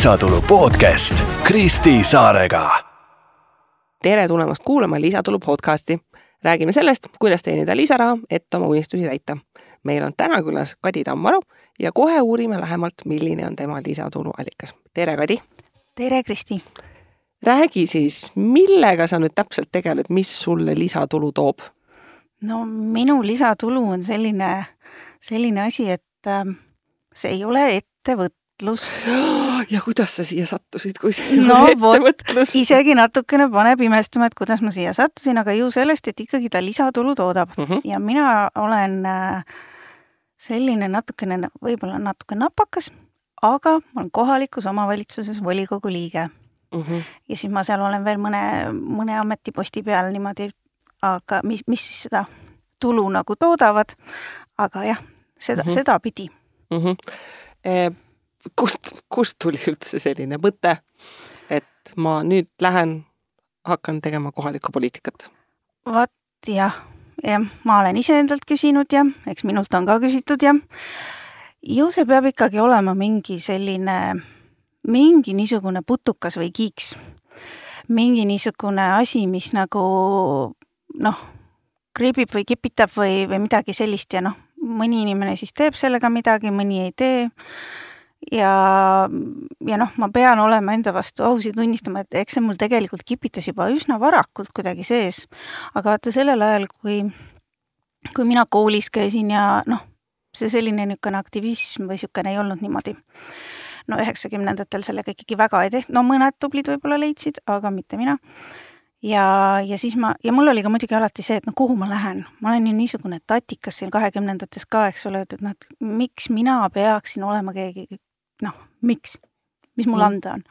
lisatulu podcast Kristi Saarega. tere tulemast kuulama Lisatulu podcasti. räägime sellest, kuidas teenida lisaraha, et oma unistusi täita. meil on täna külas Kadi Tammaru ja kohe uurime lähemalt, milline on tema lisatuluallikas. tere, Kadi! tere, Kristi! räägi siis, millega sa nüüd täpselt tegeled, mis sulle lisatulu toob? no minu lisatulu on selline, selline asi, et äh, see ei ole ettevõtlus. ja kuidas sa siia sattusid, kui see no ettevõtlus? isegi natukene paneb imestama, et kuidas ma siia sattusin, aga ju sellest, et ikkagi ta lisatulu toodab Mm -hmm. ja mina olen äh, selline natukene, võib-olla natuke napakas, aga ma olen kohalikus omavalitsuses volikogu liige Mm -hmm. ja siis ma seal olen veel mõne, mõne ametiposti peal niimoodi, aga mis, mis siis seda tulu nagu toodavad. aga jah, seda mm -hmm. sedapidi. mm. -hmm. Kust, kust tuli üldse selline mõte, et ma nüüd lähen, hakkan tegema kohalikku poliitikat? vot jah, jah, ma olen ise endalt küsinud ja eks minult on ka küsitud ja ju see peab ikkagi olema mingi selline, mingi niisugune putukas või kiiks. mingi niisugune asi, mis nagu noh, kriibib või kipitab või, või midagi sellist ja noh, mõni inimene siis teeb sellega midagi, mõni ei tee. Ja, ja noh, ma pean olema enda vastu aus ja tunnistama, et eks see mul tegelikult kipitas juba üsna varakult kuidagi sees. aga vaata sellel ajal, kui, kui mina koolis käisin ja noh, see selline niisugune aktivism või niisugune ei olnud niimoodi. no üheksakümnendatel sellega ikkagi väga ei tehtud, no mõned tublid võib-olla leidsid, aga mitte mina ja, ja siis ma, ja mul oli ka muidugi alati see, et no kuhu ma lähen, ma olen ju niisugune tatikas siin kahekümnendates ka, eks ole, et, et noh, et miks mina peaksin olema keegi, noh, miks, mis mul Mm. anda on.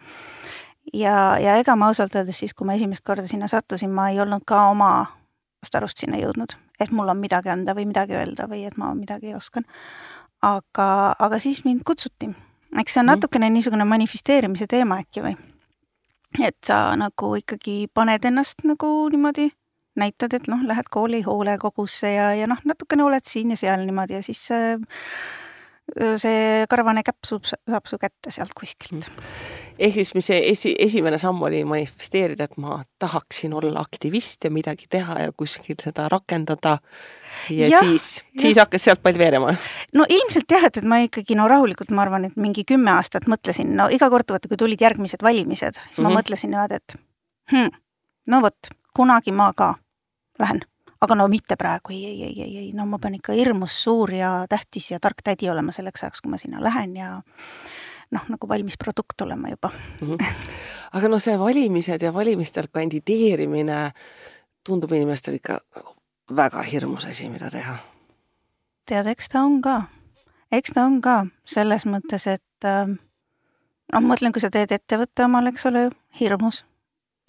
ja, ja ega ma ausalt öeldes siis, kui ma esimest korda sinna sattusin, ma ei olnud ka omast arust sinna jõudnud, et mul on midagi anda või midagi öelda või et ma midagi oskan. aga, aga siis mind kutsuti. eks see on Mhm. natukene niisugune manifesteerimise teema äkki või? et sa nagu ikkagi paned ennast nagu niimoodi, näitad, et noh, lähed kooli hoolekogusse ja, ja noh, natukene oled siin ja seal niimoodi ja siis see, see karvane käpp suub, saab su kätte sealt kuskilt. ehk siis, mis see esi, esimene samm oli manifesteerida, et ma tahaksin olla aktivist ja midagi teha ja kuskil seda rakendada. ja siis, siis hakkas sealt pall veerema. no ilmselt jah, et, et ma ikkagi no rahulikult, ma arvan, et mingi kümme aastat mõtlesin, no iga kord vaata, kui tulid järgmised valimised, siis mm -hmm. Ma mõtlesin niimoodi, et hmm, no vot, kunagi ma ka lähen aga no mitte praegu, ei, ei, ei, ei, ei, no ma pean ikka hirmus suur ja tähtis ja tark tädi olema selleks ajaks, kui ma sinna lähen ja noh, nagu valmis produkt olema juba. aga no see valimised ja valimistel kandideerimine tundub inimestel ikka nagu väga hirmus asi, mida teha. tead, eks ta on ka, eks ta on ka. Selles mõttes, et äh, noh, mõtlen, kui sa teed ettevõtte omal, eks ole ju, hirmus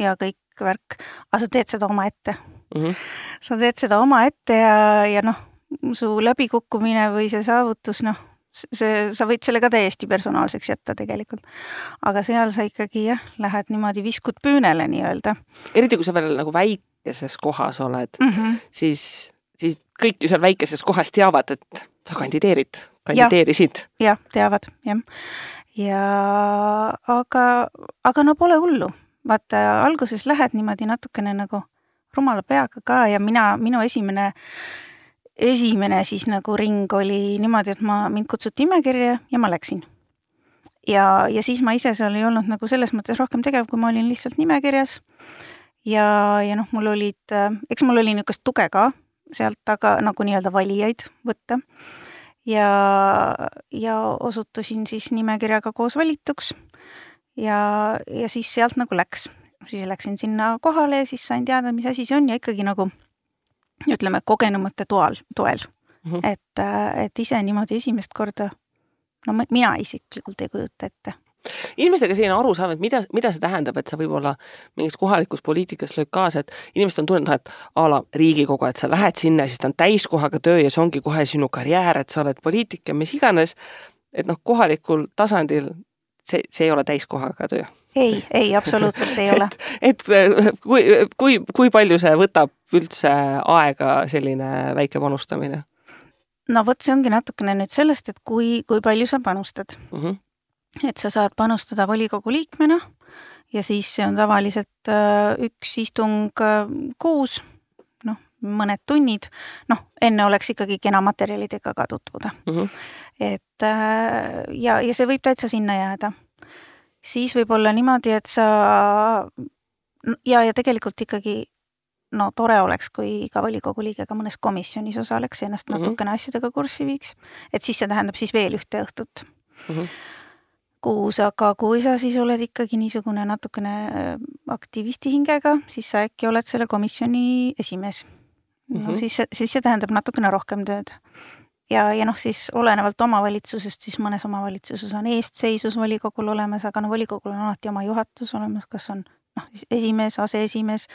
ja kõik värk, aga sa teed seda omaette Mm -hmm. sa teed seda omaette ja, ja noh, su läbikukkumine või see saavutus, noh, see, sa võid selle ka täiesti personaalseks jätta tegelikult. aga seal sa ikkagi jah, lähed niimoodi, viskud püünele nii-öelda eriti kui sa veel nagu väikeses kohas oled mm. -hmm. siis, siis kõik ju seal väikeses kohas teavad, et sa kandideerid, kandideerisid. jah, teavad, jah. ja aga, aga no pole hullu. vaata, alguses lähed niimoodi natukene nagu rumala peaga ka ja mina, minu esimene, esimene siis nagu ring oli niimoodi, et ma, mind kutsuti nimekirja ja ma läksin. ja, ja siis ma ise seal ei olnud nagu selles mõttes rohkem tegev, kui ma olin lihtsalt nimekirjas. ja, ja noh, mul olid, eks mul oli niisugust tuge ka sealt taga nagu nii-öelda valijaid võtta ja, ja osutusin siis nimekirjaga koos valituks. ja, ja siis sealt nagu läks, siis läksin sinna kohale ja siis sain teada, mis asi see on ja ikkagi nagu ütleme, kogenumate toal, toel mm. -hmm. et, et ise niimoodi esimest korda, no mina isiklikult ei kujuta ette. inimestega selline arusaam, et mida, mida see tähendab, et sa võib-olla mingis kohalikus poliitikas lööd kaasa, et inimesed on tundnud, et a la Riigikogu, et sa lähed sinna, siis ta on täiskohaga töö ja see ongi kohe sinu karjäär, et sa oled poliitik ja mis iganes. et noh, kohalikul tasandil see, see ei ole täiskohaga töö. Ei, ei absoluutselt ei ole. et kui, kui, kui palju see võtab üldse aega, selline väike panustamine no vot, see ongi natukene nüüd sellest, et kui, kui palju sa panustad mm. -hmm. et sa saad panustada volikogu liikmena ja siis see on tavaliselt äh, üks istung äh, kuus, noh, mõned tunnid, noh, enne oleks ikkagi kena materjalidega ka tutvuda mm. -hmm. et äh, ja, ja see võib täitsa sinna jääda. Siis võib olla niimoodi, et sa ja, ja tegelikult ikkagi no tore oleks, kui iga volikogu liige ka mõnes komisjonis osaleks ennast mm -hmm. natukene asjadega kurssi viiks. et siis see tähendab siis veel ühte õhtut mm. -hmm kuus, aga kui sa siis oled ikkagi niisugune natukene äh, aktivisti hingega, siis sa äkki oled selle komisjoni esimees. no mm -hmm. siis, siis see tähendab natukene rohkem tööd. Ja, ja noh, siis olenevalt omavalitsusest, siis mõnes omavalitsuses on eestseisus volikogul olemas, aga no volikogul on alati oma juhatus olemas, kas on noh, esimees, aseesimees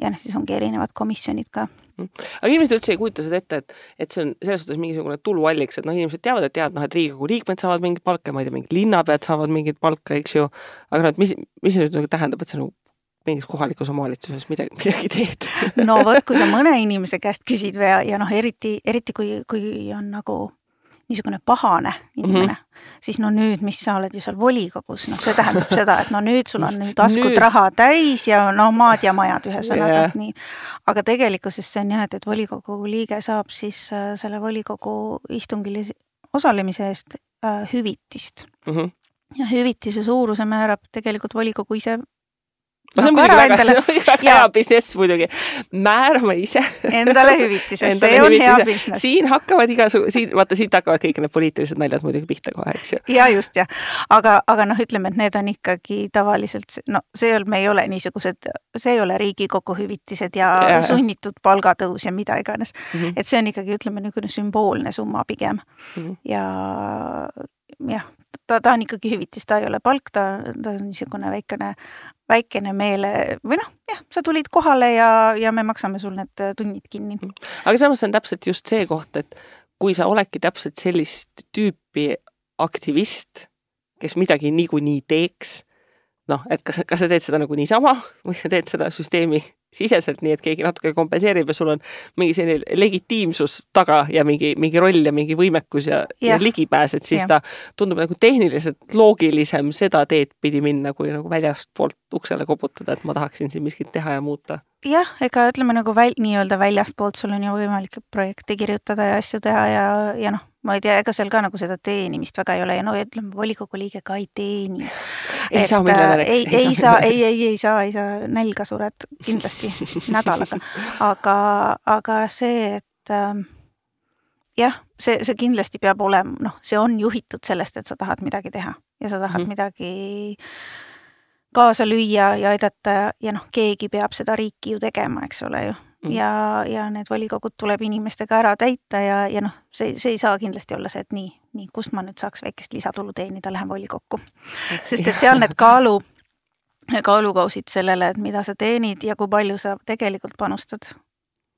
ja noh, siis ongi erinevad komisjonid ka. Mm. aga inimesed üldse ei kujuta seda ette, et, et see on selles suhtes mingisugune tulualliks, et noh, inimesed teavad, et tead, noh, et Riigikogu liikmed saavad mingit palka, ma ei tea, mingid linnapead saavad mingit palka, eks ju, aga noh, et mis, mis see nüüd nagu tähendab, et sa nagu mingis kohalikus omavalitsuses midagi, midagi teed no vot, kui sa mõne inimese käest küsid või ja, ja noh, eriti, eriti kui, kui on nagu niisugune pahane inimene mm, -hmm. siis no nüüd, mis sa oled ju seal volikogus, noh, see tähendab seda, et no nüüd sul on nüüd taskud nüüd. raha täis ja no maad ja majad ühesõnaga yeah., nii. aga tegelikkuses see on jah, et, et volikogu liige saab siis äh, selle volikogu istungil osalemise eest äh, hüvitist mm. -hmm. ja hüvitise suuruse määrab tegelikult volikogu ise no see on muidugi väga, väga hea business muidugi. määrame ise endale hüvitise, see on hüvitise. hea business. siin hakkavad igasugu, siin vaata, siit hakkavad kõik need poliitilised naljad muidugi pihta kohe, eks ju. ja just jah, aga, aga noh, ütleme, et need on ikkagi tavaliselt, no see ei ole, me ei ole niisugused, see ei ole Riigikogu hüvitised ja, ja sunnitud palgatõus ja mida iganes mm. -hmm. et see on ikkagi, ütleme niisugune sümboolne summa pigem mm. -hmm. ja jah, ta, ta on ikkagi hüvitis, ta ei ole palk, ta, ta on niisugune väikene väikene meele või noh, jah, sa tulid kohale ja, ja me maksame sul need tunnid kinni. Mm. aga samas on täpselt just see koht, et kui sa oledki täpselt sellist tüüpi aktivist, kes midagi niikuinii teeks, noh, et kas, kas sa teed seda nagu niisama või sa teed seda süsteemi siseselt, nii et keegi natuke kompenseerib ja sul on mingi selline legitiimsus taga ja mingi, mingi roll ja mingi võimekus ja, ja. ja ligipääs, et siis ja. ta tundub nagu tehniliselt loogilisem seda teed pidi minna, kui nagu väljastpoolt uksele koputada, et ma tahaksin siin miskit teha ja muuta. jah, ega ütleme nagu väl-, nii-öelda väljastpoolt sul on ju võimalik projekte kirjutada ja asju teha ja, ja noh, ma ei tea, ega seal ka nagu seda teenimist väga ei ole ja no ütleme, volikogu liige ka ei teeni. ei saa miljonäriks. ei, ei, ei saa, ei, ei, ei saa, ei saa, nälga sured kindlasti nädalaga, aga, aga see, et äh, jah, see, see kindlasti peab olema, noh, see on juhitud sellest, et sa tahad midagi teha ja sa tahad mm -hmm. midagi kaasa lüüa ja aidata ja noh, keegi peab seda riiki ju tegema, eks ole ju mm. ja, ja need volikogud tuleb inimestega ära täita ja, ja noh, see, see ei saa kindlasti olla see, et nii, nii, kust ma nüüd saaks väikest lisatulu teenida, lähen volikokku. sest et seal need kaalu, kaalukausid sellele, et mida sa teenid ja kui palju sa tegelikult panustad,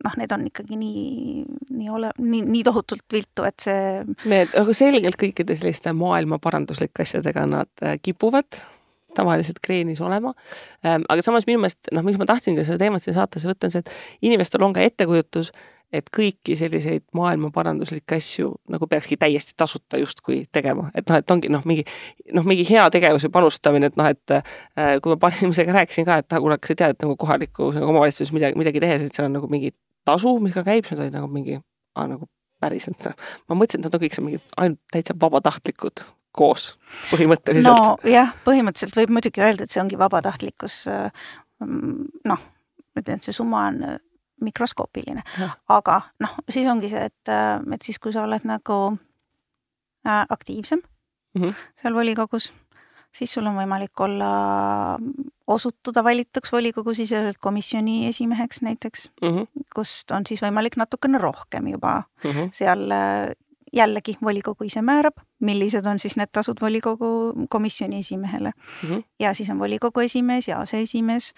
noh, need on ikkagi nii, nii ole-, nii, nii tohutult viltu, et see. Need, aga selgelt kõikide selliste maailma paranduslike asjadega nad äh, kipuvad tavaliselt kreenis olema. Ehm, aga samas minu meelest, noh, miks ma tahtsin ka seda teemat siia saatesse võtta, on see, et inimestel on ka ettekujutus, et kõiki selliseid maailma paranduslikke asju nagu peakski täiesti tasuta justkui tegema, et noh, et ongi noh, mingi noh, mingi heategevuse panustamine, et noh, et äh, kui ma paari inimesega rääkisin ka, et ah, kuule, kas sa tead, et nagu kohalikus nagu omavalitsuses midagi, midagi tehes, et seal on nagu mingi tasu, mis ka käib, siis nad olid nagu mingi ah, nagu päriselt. ma mõtlesin, et nad on kõik seal mingid ainult täitsa vabatahtlikud koos põhimõtteliselt. nojah, põhimõtteliselt võib muidugi öelda, et see ongi vabatahtlikkus. Mm, noh, ma ütlen, et see summa on äh, mikroskoopiline, aga noh, siis ongi see, et, äh, et siis, kui sa oled nagu äh, aktiivsem mm -hmm. seal volikogus, siis sul on võimalik olla, osutuda valituks volikogu siseselt komisjoni esimeheks näiteks mm, -hmm. kust on siis võimalik natukene rohkem juba mm -hmm. seal jällegi volikogu ise määrab, millised on siis need tasud volikogu komisjoni esimehele mm. -hmm. ja siis on volikogu esimees ja aseesimees.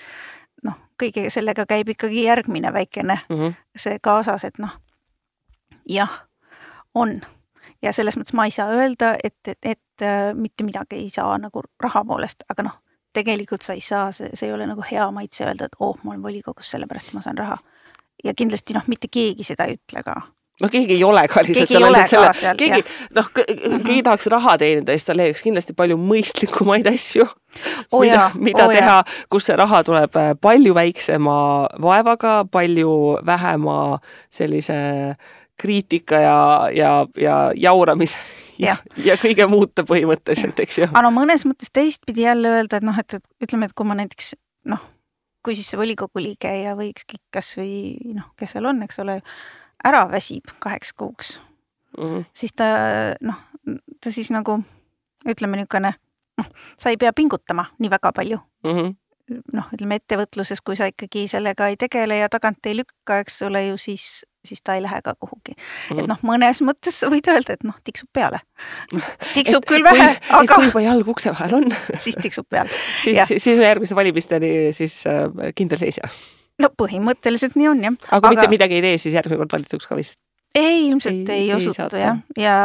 noh, kõige sellega käib ikkagi järgmine väikene mm -hmm. see kaasas, et noh, jah, on ja selles mõttes ma ei saa öelda, et, et, et äh, mitte midagi ei saa nagu raha poolest, aga noh, tegelikult sa ei saa, see, see ei ole nagu hea maitse öelda, et oh, ma olen volikogus, sellepärast ma saan raha. ja kindlasti noh, mitte keegi seda ei ütle ka noh, keegi ei ole ka lihtsalt Keegi ei ole selle, seal, keegi noh, keegi tahaks raha teenida ja siis ta leiaks kindlasti palju mõistlikumaid asju Oo mida, mida jaa. teha, kus see raha tuleb äh, palju väiksema vaevaga, palju vähema sellise kriitika ja, ja, ja jauramise ja, ja kõige muuta põhimõtteliselt, eks ju. aga no mõnes mõttes teistpidi jälle öelda, et noh, et, ütleme, et kui ma näiteks noh, kui siis see volikogu liige ja või ükskõik kas või noh, kes seal on, eks ole, ära väsib kaheks kuuks, Mhm. siis ta noh, ta siis nagu ütleme niisugune noh, sa ei pea pingutama nii väga palju. Mhm. noh, ütleme ettevõtluses, kui sa ikkagi sellega ei tegele ja tagant ei lükka, eks ole ju, siis, siis ta ei lähe ka kuhugi. Mhm. et noh, mõnes mõttes võid öelda, et noh, tiksub peale. tiksub küll vähe, aga kui juba jalg ukse vahel on, siis tiksub peale. siis, siis, siis järgmise valimisteni siis äh, kindel seisja. No põhimõtteliselt nii on jah. aga kui mitte midagi ei tee, siis järgmine kord valituks ka vist. ei, ilmselt ei- ei, ei osutu jah, ja,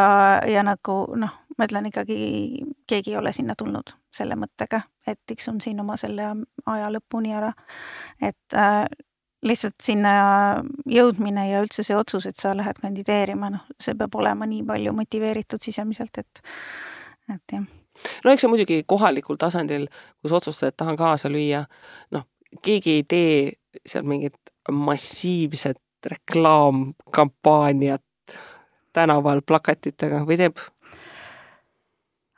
ja nagu noh, ma ütlen ikkagi, keegi ei ole sinna tulnud selle mõttega, et tiksun siin oma selle aja lõpuni ära. et äh, lihtsalt sinna jõudmine ja üldse see otsus, et sa lähed kandideerima, noh, see peab olema nii palju motiveeritud sisemiselt, et, et jah. no eks see muidugi kohalikul tasandil, kus otsustad, et tahan kaasa lüüa, noh, keegi ei tee seal mingit massiivset reklaamkampaaniat tänaval plakatitega või teeb?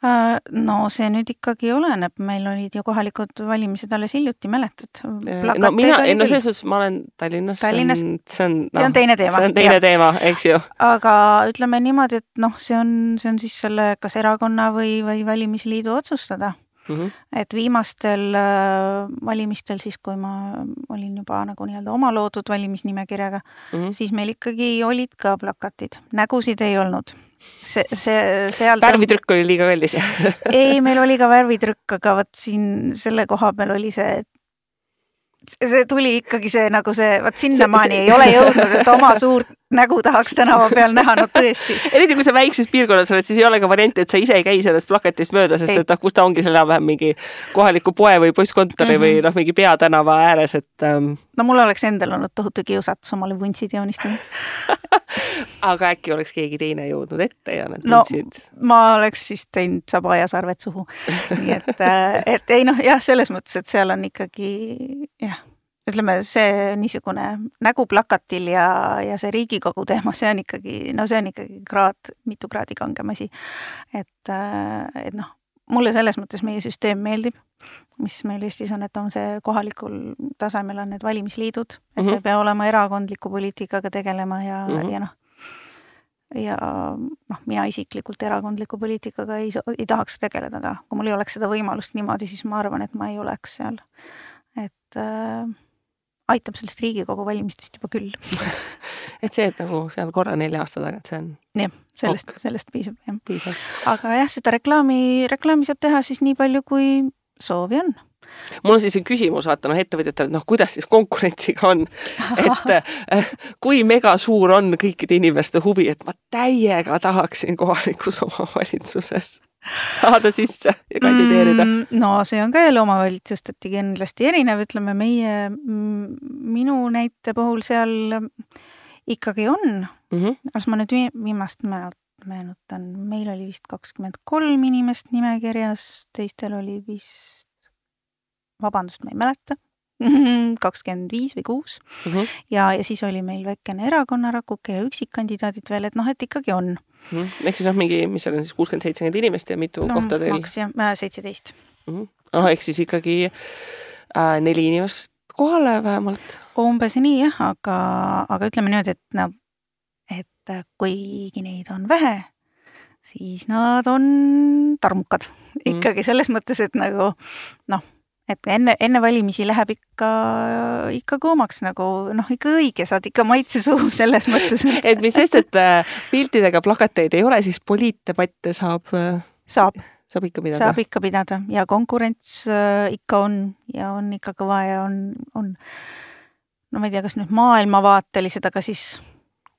Äh, no see nüüd ikkagi oleneb, meil olid ju kohalikud valimised alles hiljuti, mäletad? no mina, ei no selles suhtes ma olen Tallinnas, Tallinnas- see on, see on teine teema. see on teine jah. teema, eks ju. aga ütleme niimoodi, et noh, see on, see on siis selle kas erakonna või, või valimisliidu otsustada. Mm -hmm. et viimastel äh, valimistel siis, kui ma olin juba nagu nii-öelda oma loodud valimisnimekirjaga Mm -hmm. siis meil ikkagi olid ka plakatid, nägusid ei olnud. see, see, seal värvitrükk oli liiga kallis ei, meil oli ka värvitrükk, aga vot siin selle koha peal oli see, et see tuli ikkagi see nagu see, vot sinnamaani ei ole jõudnud, et oma suurt nägu tahaks tänava peal näha, no tõesti. eriti kui sa väikses piirkonnas oled, siis ei ole ka varianti, et sa ise ei käi sellest plakatist mööda, sest Ei. et noh, kus ta ongi seal enam-vähem mingi kohaliku poe või postkontori mm -hmm. või noh, mingi peatänava ääres, et ähm, no mul oleks endal olnud tohutu kiusatus omale vuntsid joonistada. aga äkki oleks keegi teine jõudnud ette ja need No, võtsid ma oleks siis teinud saba ja sarved suhu. nii et, et ei noh, jah, selles mõttes, et seal on ikkagi jah, ütleme see niisugune nägu plakatil ja, ja see Riigikogu teema, see on ikkagi, no see on ikkagi kraad, mitu kraadi kangem asi. et, et noh, mulle selles mõttes meie süsteem meeldib, mis meil Eestis on, et on see kohalikul tasemel on need valimisliidud, et mm -hmm. sa ei pea olema erakondliku poliitikaga tegelema ja mm. -hmm. ja noh, ja noh, mina isiklikult erakondliku poliitikaga ei, ei tahaks tegeleda ka, kui mul ei oleks seda võimalust niimoodi, siis ma arvan, et ma ei oleks seal. et äh, aitab sellest Riigikogu valimistest juba küll. et see, et nagu seal korra nelja aasta tagant, see on jah, sellest, sellest piisab jah. aga jah, seda reklaami, reklaami saab teha siis nii palju, kui soovi on. Mul on siis see küsimus, vaata noh, ettevõtjatele, et noh, kuidas siis konkurentsiga on, et äh, kui megasuur on kõikide inimeste huvi, et ma täiega tahaksin kohalikus omavalitsuses saada sisse ja kandideerida mm.. mm, no see on ka jälle omavalitsusteti kindlasti erinev, ütleme meie, minu näite puhul seal ikkagi on, Mm -hmm. las ma nüüd vi- viimast meenut- meenutan, meil oli vist kakskümmend kolm inimest nimekirjas, teistel oli vist, vabandust, ma ei mäleta, kakskümmend viis või kuus Mm -hmm. ja, ja siis oli meil väikene erakonnarakuke ja üksikkandidaadid veel, et noh, et ikkagi on. ehk siis noh, mingi, mis seal on siis kuuskümmend, seitsekümmend inimest ja mitu no, kohta teil? maks jah, äh, seitseteist. noh, ehk siis ikkagi äh, neli inimest kohale vähemalt. umbes nii jah, aga, aga ütleme niimoodi, et no, et kuigi neid on vähe, siis nad on tarmukad ikkagi selles mõttes, et nagu noh, et enne, enne valimisi läheb ikka, ikka kuumaks nagu noh, ikka õige, saad ikka maitse suhu selles mõttes. et mis sest, et äh, piltidega plakateid ei ole, siis poliitdebatte saab äh, saab, saab ikka pidada. saab ikka pidada ja konkurents äh, ikka on ja on ikka kõva ja on, on no ma ei tea, kas nüüd maailmavaatelised, aga siis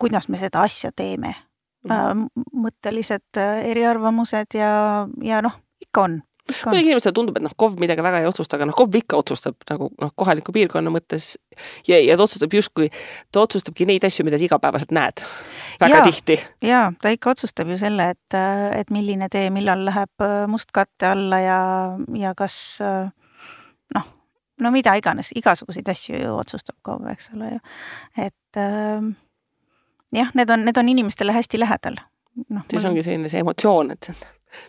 kuidas me seda asja teeme Mhm. äh, mõttelised eriarvamused ja, ja noh, ikka on. Muidugi inimestele tundub, et noh, KOV midagi väga ei otsusta, aga noh, KOV ikka otsustab nagu noh, kohaliku piirkonna mõttes ja, ja ta otsustab justkui, ta otsustabki neid asju, mida sa igapäevaselt näed väga Jaa. tihti. jaa, ta ikka otsustab ju selle, et, et milline tee millal läheb äh, mustkatte alla ja, ja kas äh, noh, no mida iganes, igasuguseid asju ju otsustab KOV, eks ole ju. et äh, jah, need on, need on inimestele hästi lähedal. noh, siis ongi selline see emotsioon, et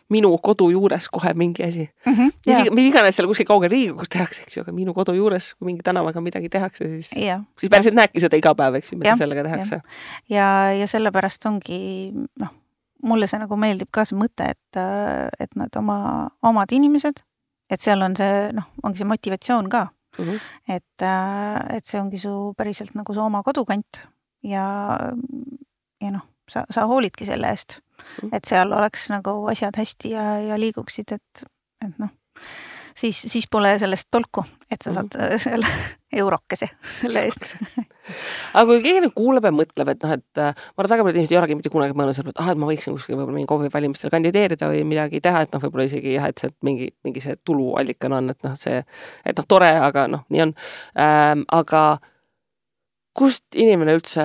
minu kodu juures kohe mingi asi. mm -hmm, mis ja, mis iganes seal kuskil kaugel Riigikogus tehakse, eks ju, aga minu kodu juures, kui mingi tänavaga midagi tehakse, siis, ja, siis päriselt näedki seda iga päev, eks ju, mida Jah, sellega tehakse. ja, ja sellepärast ongi noh, mulle see nagu meeldib ka see mõte, et, et nad oma, omad inimesed, et seal on see noh, ongi see motivatsioon ka, Mm -hmm. et, et see ongi su päriselt nagu su oma kodukant ja, ja noh, sa, sa hoolidki selle eest. Et seal oleks nagu asjad hästi ja, ja liiguksid, et, et noh, siis, siis pole sellest tolku, et sa saad äh, selle eurokese selle eest. aga kui keegi nüüd kuuleb ja mõtleb, et noh, et äh, ma arvan, et väga paljud inimesed ei olegi mitte kunagi mõelnud selle peale, et ah, et ma võiksin kuskil võib-olla mingi KOV-i valimistel kandideerida või midagi teha, et noh, võib-olla isegi jah, et see mingi, mingi see tuluallikana on, et noh, see, et noh, tore, aga noh, nii on ähm,. aga kust inimene üldse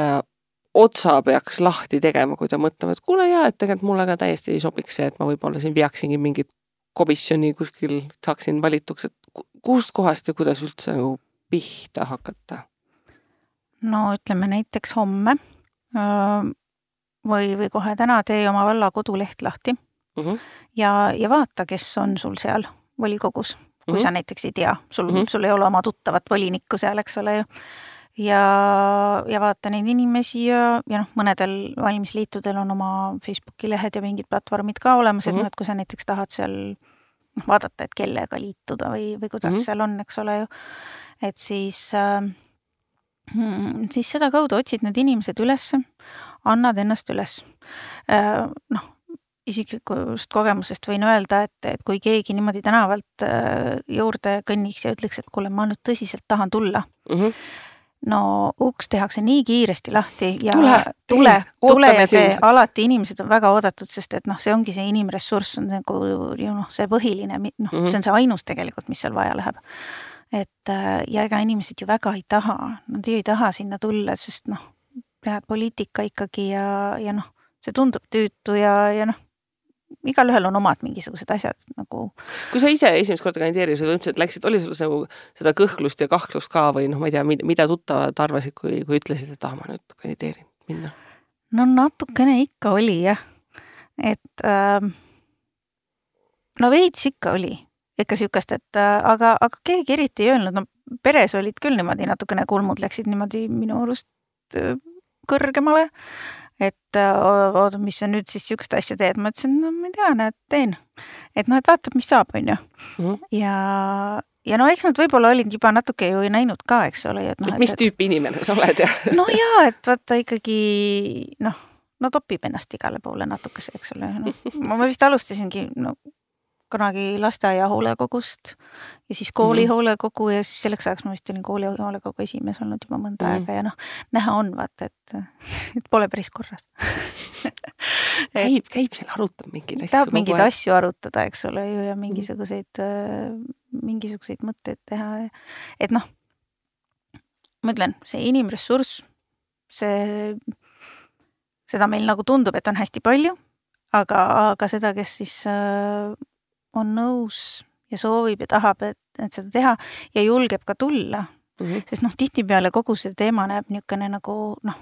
otsa peaks lahti tegema, kui ta mõtleb, et kuule jaa, et tegelikult mulle ka täiesti ei sobiks see, et ma võib-olla siin veaksingi mingit komisjoni kuskil, saaksin valituks, et ku- kust kohast ja kuidas üldse nagu pihta hakata? no ütleme näiteks homme või, või kohe täna tee oma valla koduleht lahti Mm -hmm. ja, ja vaata, kes on sul seal volikogus, kui mm. -hmm. sa näiteks ei tea, sul mm. -hmm. sul ei ole oma tuttavat volinikku seal, eks ole ju. Ja, ja vaata neid inimesi ja, ja noh, mõnedel valimisliitudel on oma Facebooki lehed ja mingid platvormid ka olemas mm, -hmm. Et noh, et kui sa näiteks tahad seal noh, vaadata, et kellega liituda või, või kuidas mm. -hmm. seal on, eks ole ju. et siis äh, mm, siis sedakaudu otsid need inimesed ülesse, annad ennast üles. noh, isiklikust kogemusest võin öelda, et, et kui keegi niimoodi tänavalt äh, juurde kõnniks ja ütleks, et kuule, ma nüüd tõsiselt tahan tulla, Mm -hmm. No uks tehakse nii kiiresti lahti ja Tule, tule, tule ja see sind. alati inimesed on väga oodatud, sest et noh, see ongi see inimressurss on nagu ju noh, see põhiline, noh mm. -hmm. see on see ainus tegelikult, mis seal vaja läheb. et äh, ja ega inimesed ju väga ei taha, nad ju ei taha sinna tulla, sest noh, tead poliitika ikkagi ja, ja noh, see tundub tüütu ja, ja noh, igalühel on omad mingisugused asjad nagu kui sa ise esimest korda kandideerisid või üldse, et läksid, oli sul nagu seda kõhklust ja kahtlust ka või noh, ma ei tea, mida tuttavad arvasid, kui, kui ütlesid, et ah, ma nüüd kandideerin, minna? no natukene ikka oli jah, et ähm, no veits ikka oli ikka siukest, et äh, aga, aga keegi eriti ei öelnud, no peres olid küll niimoodi natukene kulmud läksid niimoodi minu arust äh, kõrgemale. Et äh, oota, mis sa nüüd siis siukest asja teed, ma ütlesin, no ma ei tea, näed, teen. et noh, et vaatab, mis saab, onju. Mhm. ja, ja no eks nad võib-olla olid juba natuke ju näinud ka, eks ole, et noh. et mis tüüpi inimene sa oled ja no jaa, et vaata ikkagi noh, no topib ennast igale poole natukese, eks ole, noh. ma vist alustasingi no kunagi lasteaia hoolekogust ja siis kooli mm Mhm. -hmm. hoolekogu ja siis selleks ajaks ma vist olin kooli hoolekogu esimees olnud juba mõnda mm Mhm. -hmm. aega ja noh, näha on vaata, et, et pole päris korras käib, käib seal, arutab mingeid asju. tahab mingeid asju arutada, eks ole ju, ja mingisuguseid mm., mingisuguseid mõtteid teha. et noh, ma ütlen, see inimressurss, see, seda meil nagu tundub, et on hästi palju, aga, aga seda, kes siis äh, on nõus ja soovib ja tahab, et, et seda teha ja julgeb ka tulla mm. -hmm. sest noh, tihtipeale kogu see teema näeb niisugune nagu noh,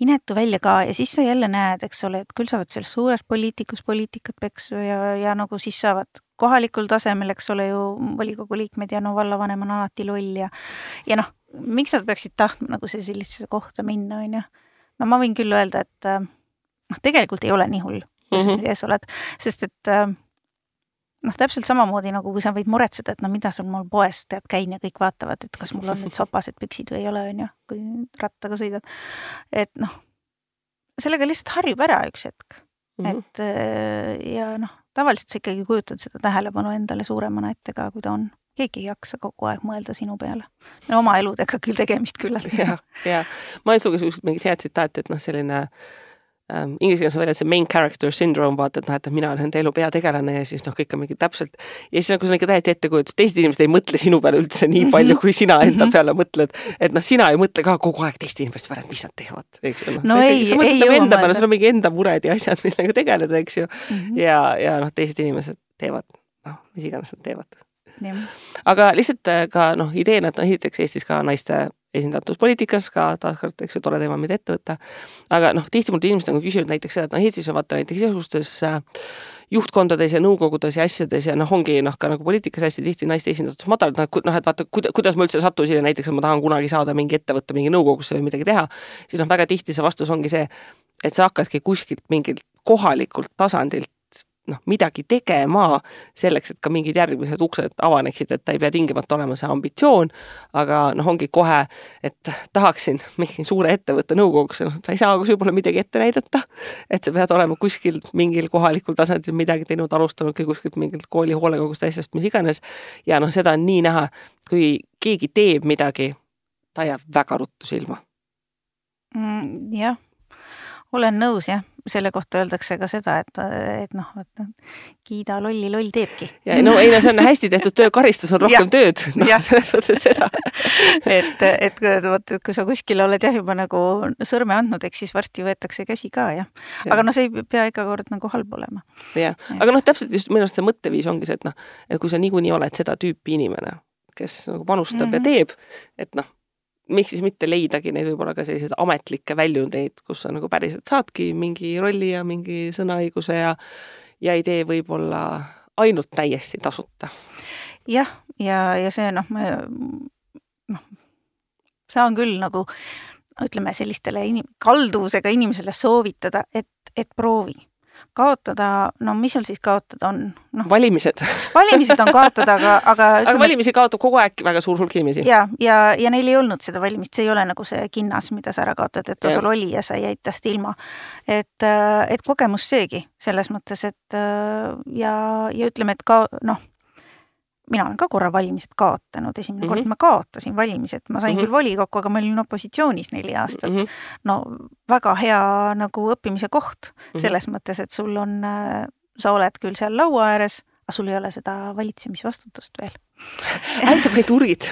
inetu välja ka ja siis sa jälle näed, eks ole, et küll saavad selles suures poliitikus poliitikat peksu ja, ja nagu siis saavad kohalikul tasemel, eks ole ju, volikogu liikmed ja no vallavanem on alati loll ja ja noh, miks nad peaksid tahtma nagu see sellisesse kohta minna, on ju. no ma võin küll öelda, et äh, noh, tegelikult ei ole nii hull, kui sa Mhm. siin ees oled, sest et äh, noh, täpselt samamoodi nagu kui sa võid muretseda, et no mida sul mul poes tead käin ja kõik vaatavad, et kas mul on nüüd sopased püksid või ei ole, on ju, kui rattaga sõidad. et noh, sellega lihtsalt harjub ära üks hetk mm, -hmm. et äh, ja noh, tavaliselt sa ikkagi kujutad seda tähelepanu endale suuremana ette ka, kui ta on. keegi ei jaksa kogu aeg mõelda sinu peale. no oma eludega küll tegemist küllalt. ja, ja ma just lugesin just mingit head tsitaati, et noh, selline ähm, inglise keeles on veel see main character syndrome, vaata, et noh, et mina olen nende elu peategelane ja siis noh, kõik on mingi täpselt. ja siis nagu sul on ikka täiesti ettekujutus, teised inimesed ei mõtle sinu peale üldse nii palju, kui sina enda peale mõtled. et noh, sina ei mõtle ka kogu aeg teiste inimeste peale, mis nad teevad, eks ju. no ei, ei jõua enda peale, sul on mingi enda mured ja asjad, millega tegeleda, eks ju mm. -hmm. ja, ja noh, teised inimesed teevad, noh, mis iganes nad teevad. aga lihtsalt äh, ka noh, ideena, et noh, esiteks Eestis ka naiste esindatus poliitikas ka taaskord, eks ju, tore teema, mida ette võtta. aga noh, tihti mult inimesed on küsinud näiteks seda, et noh, Eestis on vaata näiteks igasugustes äh, juhtkondades ja nõukogudes ja asjades ja noh, ongi noh, ka nagu poliitikas hästi tihti naiste esindatus madal, noh, noh, et vaata, kuidas ma üldse sattusin ja näiteks, et ma tahan kunagi saada mingi ettevõtte mingi nõukogusse või midagi teha, siis noh, väga tihti see vastus ongi see, et sa hakkadki kuskilt mingilt kohalikult tasandilt noh, midagi tegema selleks, et ka mingid järgmised uksed avaneksid, et ta ei pea tingimata olema see ambitsioon, aga noh, ongi kohe, et tahaksin mingi suure ettevõtte nõukogusse, noh, sa ei saa võib-olla midagi ette näidata, et sa pead olema kuskil mingil kohalikul tasandil midagi teinud, alustanudki kuskilt mingilt kooli hoolekogust asjast, mis iganes, ja noh, seda on nii näha, kui keegi teeb midagi, ta jääb väga ruttu silma. Mm,. jah, olen nõus jah. Selle kohta öeldakse ka seda, et, et noh, et kiida lolli, loll teebki. ja no ei no see on hästi tehtud töö, karistus on rohkem tööd, noh selles mõttes seda. Et, et vot, et kui sa kuskile oled jah juba nagu sõrme andnud, eks siis varsti võetakse käsi ka jah. Ja.. aga noh, see ei pea iga kord nagu halb olema. jah, aga noh, täpselt just minu arust see mõtteviis ongi see, et noh, et kui sa niikuinii oled seda tüüpi inimene, kes nagu panustab mm -hmm. ja mhm. teeb, et noh miks siis mitte leidagi neid võib-olla ka selliseid ametlikke väljundeid, kus sa nagu päriselt saadki mingi rolli ja mingi sõnaõiguse ja ja ei tee võib-olla ainult täiesti tasuta. jah, ja, ja see noh, noh, saan küll nagu ütleme sellistele inim-, kalduvusega inimesele soovitada, et, et proovi kaotada, no mis sul siis kaotada on no.? valimised valimised on kaotada, aga, aga aga valimisi kaotab kogu aeg väga suur hulk inimesi. ja, ja, ja neil ei olnud seda valimist, see ei ole nagu see kinnas, mida sa ära kaotad, et sul oli ja sa jäid tast ilma. et, et kogemus seegi selles mõttes, et ja, ja ütleme, et ka noh mina olen ka korra valimised kaotanud, esimene mm -hmm. kord ma kaotasin valimised, ma sain mm -hmm. küll volikokku, aga ma olin opositsioonis neli aastat mm. -hmm. no väga hea nagu õppimise koht mm -hmm. selles mõttes, et sul on, sa oled küll seal laua ääres, aga sul ei ole seda valitsemisvastutust veel ai, sa panid urid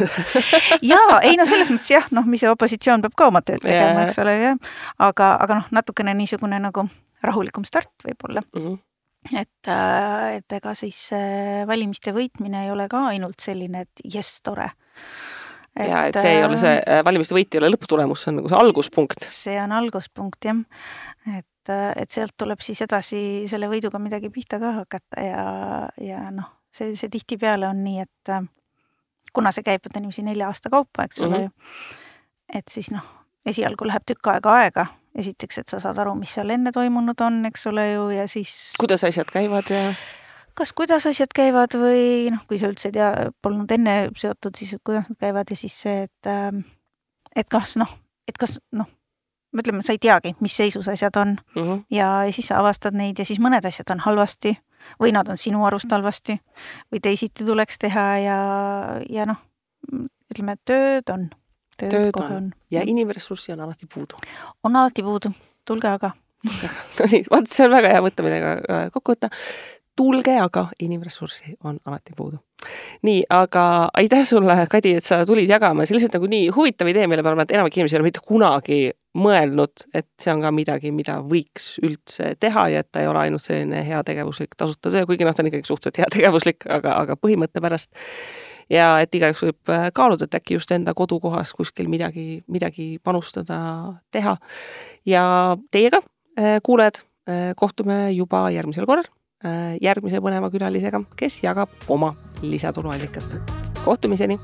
jaa, ei no selles mõttes jah, noh, mis see opositsioon peab ka oma tööd tegema, eks ole, jah. aga, aga noh, natukene niisugune nagu rahulikum start võib-olla mm. -hmm et, äh, et ega siis valimiste võitmine ei ole ka ainult selline, et jess, tore. ja et see ei ole see, äh, valimiste võit ei ole lõpptulemus, see on nagu see alguspunkt. see on alguspunkt jah, et, äh, et sealt tuleb siis edasi selle võiduga midagi pihta ka hakata ja, ja noh, see, see tihtipeale on nii, et kuna see käib niiviisi nelja aasta kaupa, eks ole mm, -hmm. et siis noh, esialgu läheb tükk aega aega esiteks, et sa saad aru, mis seal enne toimunud on, eks ole ju, ja siis kuidas asjad käivad ja kas kuidas asjad käivad või noh, kui sa üldse ei tea, polnud enne seotud, siis kuidas nad käivad ja siis see, et ähm, et kas noh, et kas noh, ütleme, sa ei teagi, mis seisus asjad on. Mm -hmm. ja, ja siis sa avastad neid ja siis mõned asjad on halvasti või nad on sinu arust halvasti või teisiti tuleks teha ja, ja noh, ütleme, tööd on tööd on. on ja inimressurssi on alati puudu. on alati puudu, tulge aga. no nii, vot see on väga hea mõte, millega äh, kokku võtta. tulge aga, inimressurssi on alati puudu. nii, aga aitäh sulle, Kadi, et sa tulid jagama, see lihtsalt nagu nii huvitav idee, mille peale ma arvan, et enamik inimesi ei ole mitte kunagi mõelnud, et see on ka midagi, mida võiks üldse teha ja et ta ei ole ainult selline heategevuslik tasuta töö, kuigi noh, ta on ikkagi suhteliselt heategevuslik, aga, aga põhimõtte pärast ja et igaüks võib äh, kaaluda, et äkki just enda kodukohas kuskil midagi, midagi panustada, teha. ja teiega, äh, kuulajad, äh, kohtume juba järgmisel korral järgmise põneva külalisega, kes jagab oma lisatuluallikat. kohtumiseni